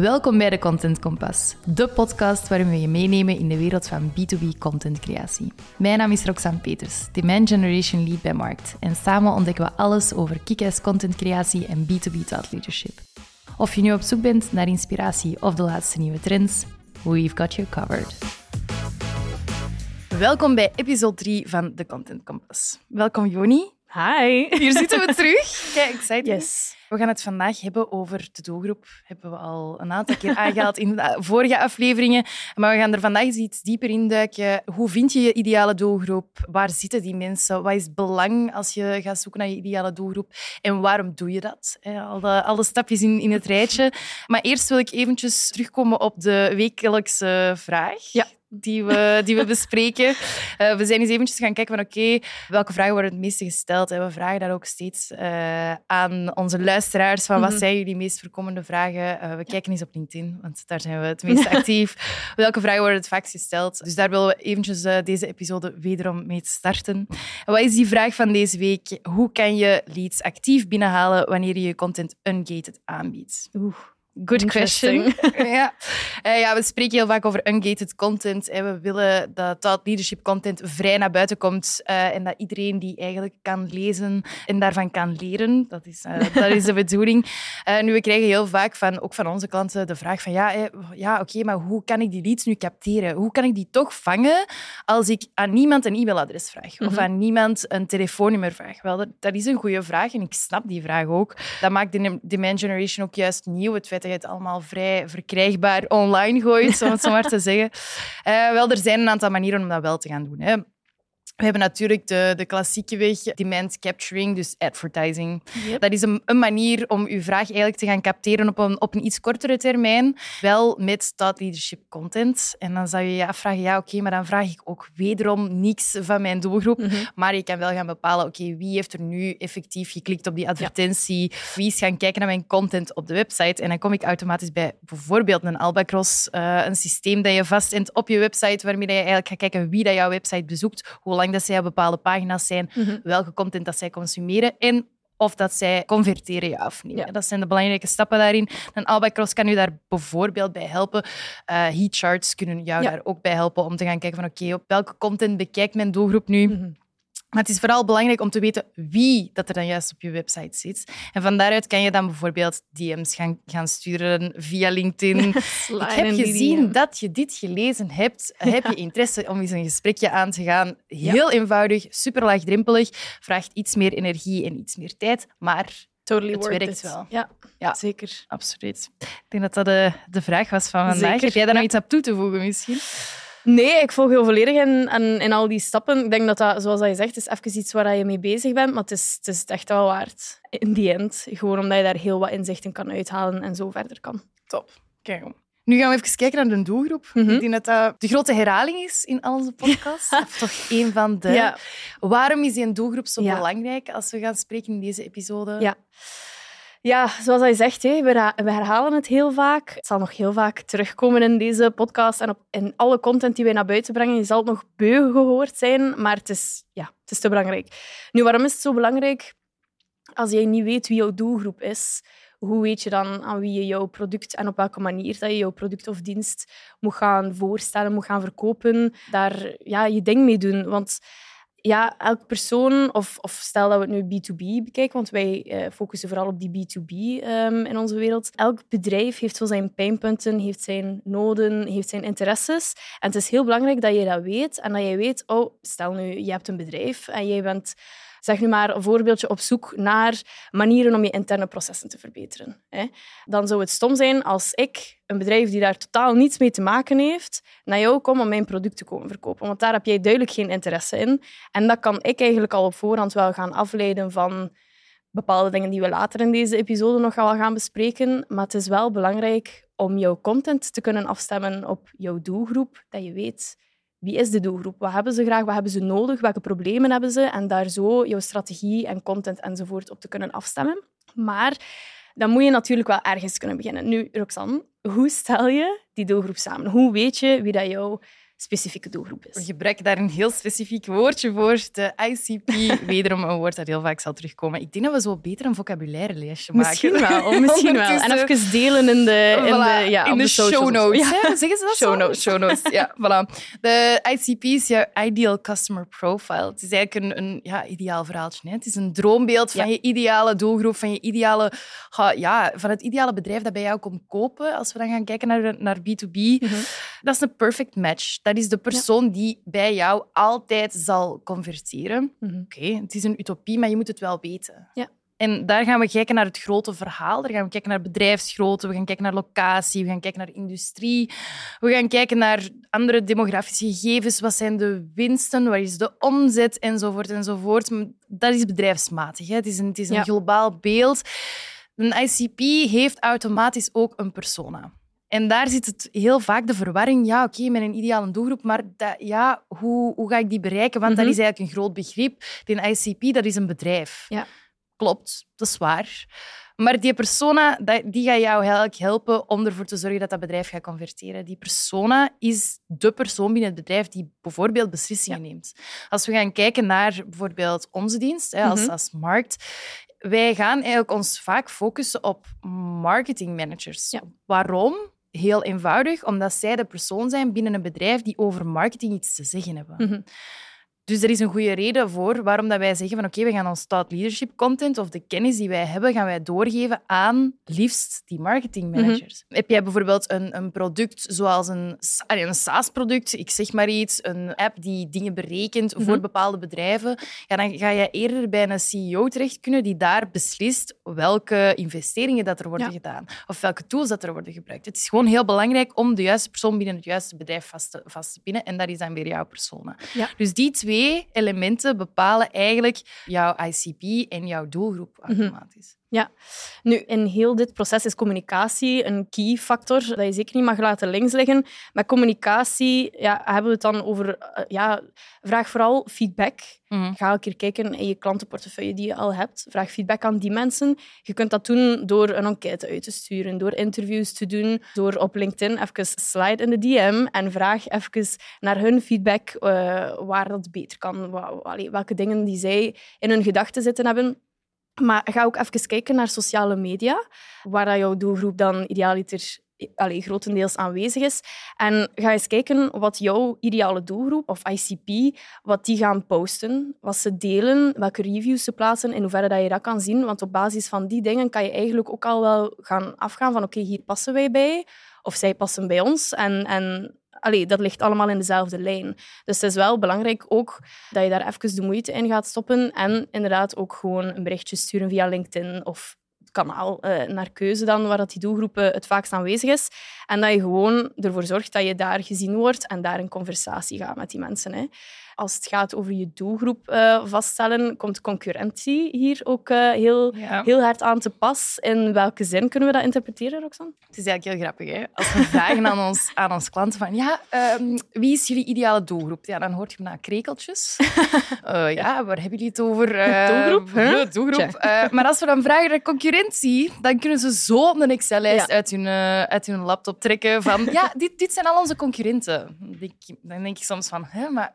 Welkom bij de Content Kompas, de podcast waarin we je meenemen in de wereld van B2B contentcreatie. Mijn naam is Roxanne Peters, Demand Generation Lead bij Markt. En samen ontdekken we alles over kick-ass contentcreatie en B2B thought leadership. Of je nu op zoek bent naar inspiratie of de laatste nieuwe trends, we've got you covered. Welkom bij episode 3 van de Content Kompas. Welkom Joni. Hi. Hier zitten we terug. Kijk, excited. Yes. We gaan het vandaag hebben over de doelgroep. Hebben we al een aantal keer aangehaald in de vorige afleveringen. Maar we gaan er vandaag eens iets dieper in duiken. Hoe vind je je ideale doelgroep? Waar zitten die mensen? Wat is het belang als je gaat zoeken naar je ideale doelgroep? En waarom doe je dat? Al de, alle stapjes in, in het rijtje. Maar eerst wil ik eventjes terugkomen op de wekelijkse vraag. Ja die we, die we bespreken. Uh, we zijn eens eventjes gaan kijken van oké, welke vragen worden het meeste gesteld? En we vragen dat ook steeds uh, aan onze luisteraars van wat mhm. zijn jullie meest voorkomende vragen? Uh, we kijken eens op LinkedIn, want daar zijn we het meest actief. welke vragen worden het vaakst gesteld? Dus daar willen we eventjes deze episode wederom mee starten. En wat is die vraag van deze week? Hoe kan je leads actief binnenhalen wanneer je je content ungated aanbiedt? Oeh. Good question. ja. Uh, ja, we spreken heel vaak over ungated content. En we willen dat dat leadership content vrij naar buiten komt uh, en dat iedereen die eigenlijk kan lezen en daarvan kan leren. Dat is, uh, dat is de bedoeling. nu, we krijgen heel vaak van, ook van onze klanten de vraag van ja, ja oké, maar hoe kan ik die leads nu capteren? Hoe kan ik die toch vangen als ik aan niemand een e-mailadres vraag of mhm. aan niemand een telefoonnummer vraag? Wel, dat, dat, is een goede vraag en ik snap die vraag ook. Dat maakt de demand generation ook juist nieuw, het feit je het allemaal vrij verkrijgbaar online gooit, om het zo maar te zeggen. Uh, wel, er zijn een aantal manieren om dat wel te gaan doen. Hè. We hebben natuurlijk de, de klassieke weg, demand capturing, dus advertising. Dat is een, een, manier om uw vraag eigenlijk te gaan capteren op een, op een iets kortere termijn, wel met thought leadership content. En dan zou je je afvragen, ja oké, maar dan vraag ik ook wederom niks van mijn doelgroep. Mhm. Maar je kan wel gaan bepalen, oké, wie heeft er nu effectief geklikt op die advertentie? Wie is gaan kijken naar mijn content op de website? En dan kom ik automatisch bij bijvoorbeeld een Albacross, uh, een systeem dat je vastzendt op je website, waarmee je eigenlijk gaat kijken wie dat jouw website bezoekt, hoe lang dat zij op bepaalde pagina's zijn, mhm. welke content dat zij consumeren en of dat zij converteren, ja of nee. Dat zijn de belangrijke stappen daarin. En Albacross kan u daar bijvoorbeeld bij helpen. Uh, heat charts kunnen jou daar ook bij helpen om te gaan kijken van oké, op welke content bekijkt mijn doelgroep nu? Mhm. Maar het is vooral belangrijk om te weten wie dat er dan juist op je website zit. En van daaruit kan je dan bijvoorbeeld DM's gaan, gaan sturen via LinkedIn. Ik heb gezien dat je dit gelezen hebt. Heb je interesse om eens een gesprekje aan te gaan? Heel eenvoudig, super laagdrempelig. Vraagt iets meer energie en iets meer tijd, maar totally het werkt wel. Ja, ja, zeker. Absoluut. Ik denk dat dat de, de vraag was van vandaag. Zeker. Heb jij daar nog iets op toe te voegen misschien? Nee, ik volg heel volledig in, in, in, al die stappen. Ik denk dat dat, zoals dat je zegt, is even iets waar je mee bezig bent, maar het is, het is echt wel waard. In die end. Gewoon omdat je daar heel wat inzichten kan uithalen en zo verder kan. Top. Kijk Nu gaan we even kijken naar de doelgroep. Mm Ik denk dat dat de grote herhaling is in al onze podcasts. of toch een van de. Ja. Waarom is die doelgroep zo belangrijk als we gaan spreken in deze episode? Ja. Ja, zoals hij zegt, we herhalen het heel vaak. Het zal nog heel vaak terugkomen in deze podcast en op, in alle content die wij naar buiten brengen. Je zal het nog beu gehoord zijn, maar het is, ja, het is te belangrijk. Nu, waarom is het zo belangrijk? Als jij niet weet wie jouw doelgroep is, hoe weet je dan aan wie je jouw product en op welke manier dat je jouw product of dienst moet gaan voorstellen, moet gaan verkopen, daar ja, je ding mee doen. Want ja, elk persoon, of, of stel dat we het nu B2B bekijken, want wij uh, focussen vooral op die B2B um, in onze wereld. Elk bedrijf heeft zo zijn pijnpunten, heeft zijn noden, heeft zijn interesses. En het is heel belangrijk dat je dat weet en dat je weet, oh, stel nu, je hebt een bedrijf en jij bent zeg nu maar een voorbeeldje op zoek naar manieren om je interne processen te verbeteren. Dan zou het stom zijn als ik, een bedrijf die daar totaal niets mee te maken heeft, naar jou kom om mijn product te komen verkopen. Want daar heb jij duidelijk geen interesse in. En dat kan ik eigenlijk al op voorhand wel gaan afleiden van bepaalde dingen die we later in deze episode nog wel gaan bespreken. Maar het is wel belangrijk om jouw content te kunnen afstemmen op jouw doelgroep, dat je weet wie is de doelgroep? Wat hebben ze graag? Wat hebben ze nodig? Welke problemen hebben ze? En daar zo jouw strategie en content enzovoort op te kunnen afstemmen. Maar dan moet je natuurlijk wel ergens kunnen beginnen. Nu, Roxanne, hoe stel je die doelgroep samen? Hoe weet je wie dat jouw specifieke doelgroep is. We gebruiken daar een heel specifiek woordje voor, de ICP. Wederom een woord dat heel vaak zal terugkomen. Ik denk dat we zo beter een vocabulaire lijstje maken. Misschien wel, misschien wel. En even delen in de, in de, ja, in de, show notes. Ja. Zeggen ze dat show zo? Notes. Show notes, ja. Voilà. De ICP is jouw Ideal Customer Profile. Het is eigenlijk een, een ja, ideaal verhaaltje. Hè. Het is een droombeeld van Ja. je ideale doelgroep, van, je ideale, ja, van het ideale bedrijf dat bij jou komt kopen. Als we dan gaan kijken naar, naar B2B. Mhm. Dat is een perfect match. Dat is de persoon die bij jou altijd zal converteren. Mhm. Oké, het is een utopie, maar je moet het wel weten. Ja. En daar gaan we kijken naar het grote verhaal. Daar gaan we kijken naar bedrijfsgrootte, we gaan kijken naar locatie, we gaan kijken naar industrie. We gaan kijken naar andere demografische gegevens. Wat zijn de winsten, wat is de omzet, enzovoort, enzovoort. Dat is bedrijfsmatig. Hè. Het is een, het is een Ja. globaal beeld. Een ICP heeft automatisch ook een persona. En daar zit het heel vaak de verwarring. Ja, oké, met een ideale doelgroep, maar dat, ja, hoe, hoe ga ik die bereiken? Want Mhm. dat is eigenlijk een groot begrip. Die ICP, dat is een bedrijf. Ja. Klopt, dat is waar. Maar die persona, die gaat jou eigenlijk helpen om ervoor te zorgen dat dat bedrijf gaat converteren. Die persona is de persoon binnen het bedrijf die bijvoorbeeld beslissingen neemt. Als we gaan kijken naar bijvoorbeeld onze dienst als, Mhm. als markt, wij gaan eigenlijk ons vaak focussen op marketingmanagers. Ja. Waarom? Heel eenvoudig, omdat zij de persoon zijn binnen een bedrijf die over marketing iets te zeggen hebben. Mhm. Dus er is een goede reden voor waarom dat wij zeggen van oké, we gaan ons thought leadership content of de kennis die wij hebben, gaan wij doorgeven aan liefst die marketing managers. Heb jij bijvoorbeeld een, een product zoals een, een SaaS-product, ik zeg maar iets, een app die dingen berekent voor Mhm. bepaalde bedrijven, ja, dan ga je eerder bij een CEO terecht kunnen die daar beslist welke investeringen dat er worden Ja. gedaan of welke tools dat er worden gebruikt. Het is gewoon heel belangrijk om de juiste persoon binnen het juiste bedrijf vast te, vast te pinnen en dat is dan weer jouw persona. Ja. Dus die twee elementen bepalen eigenlijk jouw ICP en jouw doelgroep Mhm. Automatisch. Nu, in heel dit proces is communicatie een key factor dat je zeker niet mag laten links liggen. Met communicatie ja, hebben we het dan over... eh, ja, vraag vooral feedback. Mhm. Ga een keer kijken in je klantenportefeuille die je al hebt. Vraag feedback aan die mensen. Je kunt dat doen door een enquête uit te sturen, door interviews te doen, door op LinkedIn even slide in de DM en vraag even naar hun feedback eh, waar dat beter kan. Welke dingen die zij in hun gedachten zitten hebben. Maar ga ook even kijken naar sociale media, waar jouw doelgroep dan idealiter allee, grotendeels aanwezig is. En ga eens kijken wat jouw ideale doelgroep, of ICP, wat die gaan posten, wat ze delen, welke reviews ze plaatsen, in hoeverre dat je dat kan zien. Want op basis van die dingen kan je eigenlijk ook al wel gaan afgaan van oké, hier passen wij bij, of zij passen bij ons. En, en allee, dat ligt allemaal in dezelfde lijn. Dus het is wel belangrijk ook dat je daar even de moeite in gaat stoppen en inderdaad ook gewoon een berichtje sturen via LinkedIn of het kanaal eh, naar keuze dan, waar dat die doelgroep het vaakst aanwezig is. En dat je gewoon ervoor zorgt dat je daar gezien wordt en daar in conversatie gaat met die mensen. Hè. Als het gaat over je doelgroep eh, vaststellen, komt concurrentie hier ook eh, heel, Ja. heel hard aan te pas. In welke zin kunnen we dat interpreteren, Roxanne? Het is eigenlijk heel grappig. Hè? Als we vragen aan ons, aan ons klanten van ja, ehm, wie is jullie ideale doelgroep? Ja, dan hoort je na krekeltjes. Eh, ja, waar hebben jullie het over? Eh, Doelgroep, de doelgroep. Maar als we dan vragen naar concurrentie, dan kunnen ze zo een Excel-lijst Ja. uit, hun, uit hun laptop trekken van ja, dit, dit zijn al onze concurrenten. Dan denk, ik- dan denk ik soms van, hè, maar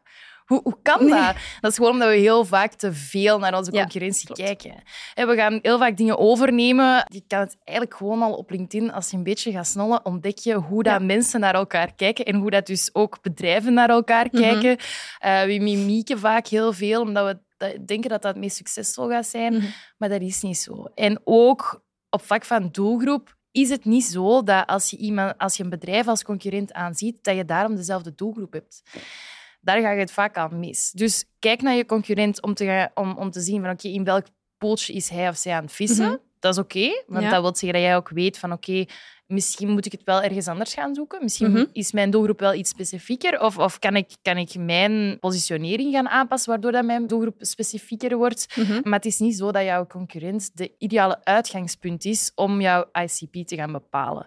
hoe, hoe kan dat? Dat is gewoon omdat we heel vaak te veel naar onze concurrentie kijken. En we gaan heel vaak dingen overnemen. Je kan het eigenlijk gewoon al op LinkedIn, als je een beetje gaat snollen, ontdek je hoe dat Ja. mensen naar elkaar kijken en hoe dat dus ook bedrijven naar elkaar Mhm. kijken. Eh, we mimieken vaak heel veel, omdat we denken dat dat het meest succesvol gaat zijn. Mhm. Maar dat is niet zo. En ook op vlak van doelgroep is het niet zo dat als je, iemand, als je een bedrijf als concurrent aanziet, dat je daarom dezelfde doelgroep hebt. Daar ga je het vaak aan mis. Dus kijk naar je concurrent om te, gaan, om, om te zien van oké, in welk pootje is hij of zij aan het vissen. Mhm. Dat is oké, want Ja. dat wil zeggen dat jij ook weet van oké, misschien moet ik het wel ergens anders gaan zoeken. Misschien Mhm. is mijn doelgroep wel iets specifieker. Of, of kan, ik, kan ik mijn positionering gaan aanpassen, waardoor dat mijn doelgroep specifieker wordt. Mhm. Maar het is niet zo dat jouw concurrent de ideale uitgangspunt is om jouw ICP te gaan bepalen.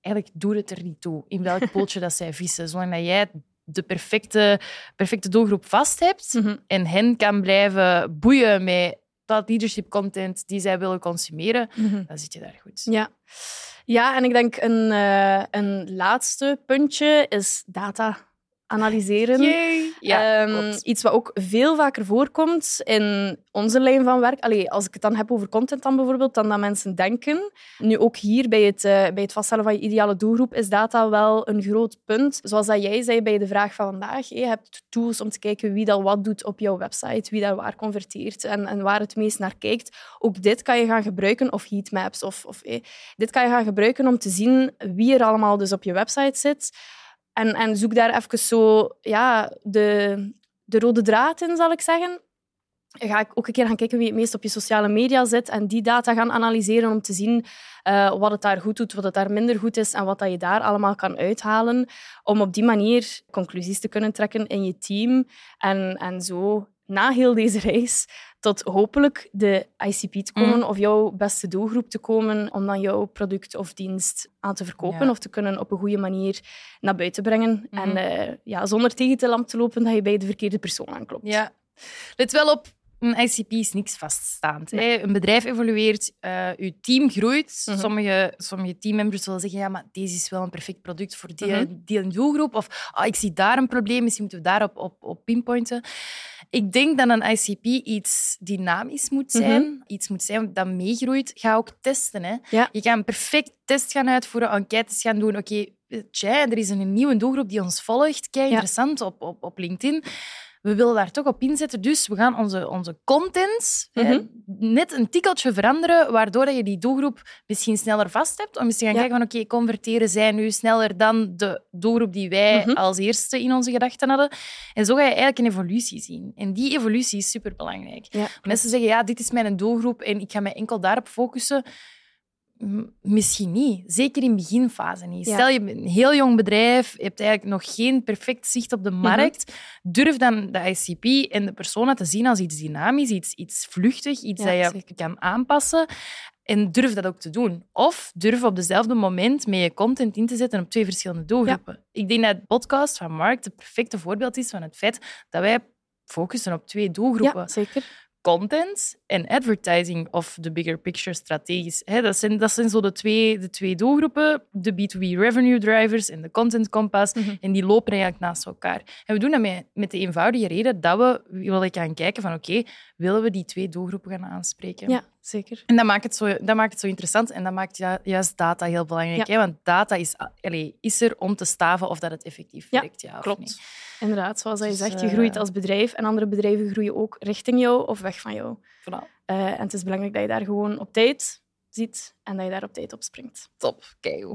Eigenlijk doet het er niet toe in welk pootje dat zij vissen. Zolang dat jij de perfecte, perfecte doelgroep vast hebt Mhm. en hen kan blijven boeien met dat leadership content die zij willen consumeren, Mhm. dan zit je daar goed. Ja. ja, en ik denk een, eh, een laatste puntje is data analyseren. Ja, um, iets wat ook veel vaker voorkomt in onze lijn van werk. Allee, als ik het dan heb over content dan bijvoorbeeld, dan dat mensen denken. Nu ook hier bij het, uh, bij het vaststellen van je ideale doelgroep is data wel een groot punt. Zoals dat jij zei bij de vraag van vandaag. Je hebt tools om te kijken wie dat wat doet op jouw website, wie daar waar converteert en, en waar het meest naar kijkt. Ook dit kan je gaan gebruiken, of heatmaps, of, of eh, dit kan je gaan gebruiken om te zien wie er allemaal dus op je website zit. En, en zoek daar even zo ja, de, de rode draad in, zal ik zeggen. Ga ik ook een keer gaan kijken wie het meest op je sociale media zit en die data gaan analyseren om te zien uh, wat het daar goed doet, wat het daar minder goed is en wat dat je daar allemaal kan uithalen. Om op die manier conclusies te kunnen trekken in je team en, en zo na heel deze reis tot hopelijk de ICP te komen mm. of jouw beste doelgroep te komen om dan jouw product of dienst aan te verkopen of te kunnen op een goede manier naar buiten brengen. En mm-hmm. eh, ja, zonder tegen te lamp te lopen dat je bij de verkeerde persoon aanklopt. Ja. Let wel op, een ICP is niks vaststaand. Nee. Een bedrijf evolueert, uh, uw team groeit. Mhm. sommige, sommige teammembers zullen zeggen, ja, maar deze is wel een perfect product voor die, mm die doelgroep. Of oh, ik zie daar een probleem, misschien moeten we daarop op, op pinpointen. Ik denk dat een ICP iets dynamisch moet mhm. zijn. Iets moet zijn dat meegroeit. Ga ook testen. Hè. Je een perfect test gaan uitvoeren, enquêtes gaan doen. Oké, okay, er is een nieuwe doelgroep die ons volgt. Kijk, interessant, op, op, op LinkedIn we willen daar toch op inzetten. Dus we gaan onze, onze content mhm. net een tikkeltje veranderen, waardoor je die doelgroep misschien sneller vast hebt. Om eens te gaan kijken van oké, converteren zij nu sneller dan de doelgroep die wij mhm. als eerste in onze gedachten hadden. En zo ga je eigenlijk een evolutie zien. En die evolutie is superbelangrijk. Ja, Mensen zeggen, ja, dit is mijn doelgroep en ik ga mij enkel daarop focussen. Misschien niet. Zeker in beginfase niet. Stel, je bent een heel jong bedrijf, je hebt eigenlijk nog geen perfect zicht op de mhm. markt. Durf dan de ICP en de persona te zien als iets dynamisch, iets, iets vluchtig, iets dat je kan aanpassen. En durf dat ook te doen. Of durf op dezelfde moment met je content in te zetten op twee verschillende doelgroepen. Ik denk dat de podcast van Mark het perfecte voorbeeld is van het feit dat wij focussen op twee doelgroepen. Ja, zeker content en advertising of de bigger picture strategisch. dat, zijn, dat zijn zo de twee, de twee doelgroepen, de B2B revenue drivers en de content compass. Mhm. En die lopen eigenlijk naast elkaar. En we doen dat met, met de eenvoudige reden dat we willen gaan kijken van oké, willen we die twee doelgroepen gaan aanspreken? Ja, zeker. En dat maakt het zo, dat maakt het zo interessant en dat maakt juist data heel belangrijk. Hè? Want data is, allez, is er om te staven of dat het effectief werkt. Ja, klopt. Niet. Inderdaad, zoals je dus, zegt, je groeit eh, als bedrijf en andere bedrijven groeien ook richting jou of weg van jou. Uh, en het is belangrijk dat je daar gewoon op tijd ziet en dat je daar op tijd op springt. Top, kijk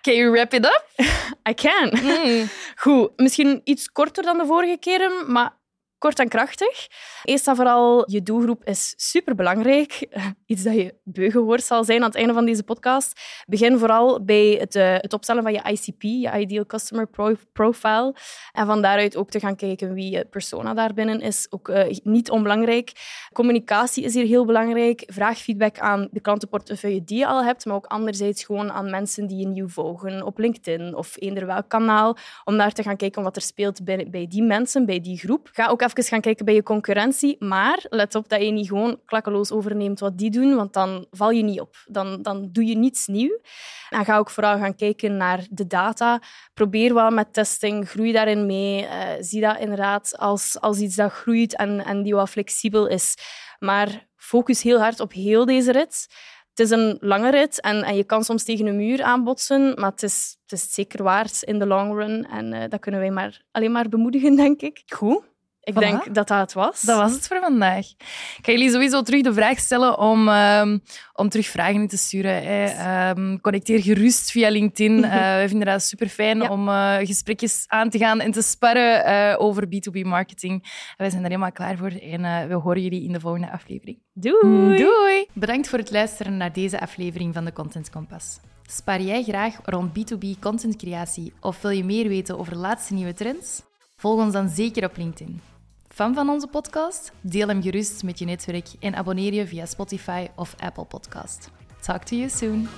Can you wrap it up? I can. Mm. Goed, misschien iets korter dan de vorige keren, maar Kort en krachtig. Eerst en vooral, je doelgroep is superbelangrijk. Iets dat je beu gehoord zal zijn aan het einde van deze podcast. Begin vooral bij het, uh, het opstellen van je ICP, je Ideal Customer Profile. En van daaruit ook te gaan kijken wie je persona daarbinnen is. Ook uh, niet onbelangrijk. Communicatie is hier heel belangrijk. Vraag feedback aan de klantenportefeuille die je al hebt, maar ook anderzijds gewoon aan mensen die je nieuw volgen op LinkedIn of eender welk kanaal, om daar te gaan kijken wat er speelt bij, bij die mensen, bij die groep. Ga ook even gaan kijken bij je concurrentie. Maar let op dat je niet gewoon klakkeloos overneemt wat die doen, want dan val je niet op. Dan, dan doe je niets nieuw. En ga ook vooral gaan kijken naar de data. Probeer wel met testing, groei daarin mee. Uh, zie dat inderdaad als, als iets dat groeit en, en die wat flexibel is. Maar focus heel hard op heel deze rit. Het is een lange rit en, en je kan soms tegen een muur aanbotsen, maar het is, het is zeker waard in de long run. En uh, dat kunnen wij maar, alleen maar bemoedigen, denk ik. Goed. Ik denk dat dat het was. Dat was het voor vandaag. Ik ga jullie sowieso terug de vraag stellen om, um, om terug vragen in te sturen. Hè. Um, connecteer gerust via LinkedIn. Uh, we vinden dat super fijn om uh, gesprekjes aan te gaan en te sparren uh, over B2B marketing. Wij zijn er helemaal klaar voor en we horen jullie in de volgende aflevering. Doei! Doei! Bedankt voor het luisteren naar deze aflevering van de Content Compass. Spaar jij graag rond B2B contentcreatie of wil je meer weten over de laatste nieuwe trends? Volg ons dan zeker op LinkedIn fan van onze podcast? Deel hem gerust met je netwerk en abonneer je via Spotify of Apple Podcast. Talk to you soon.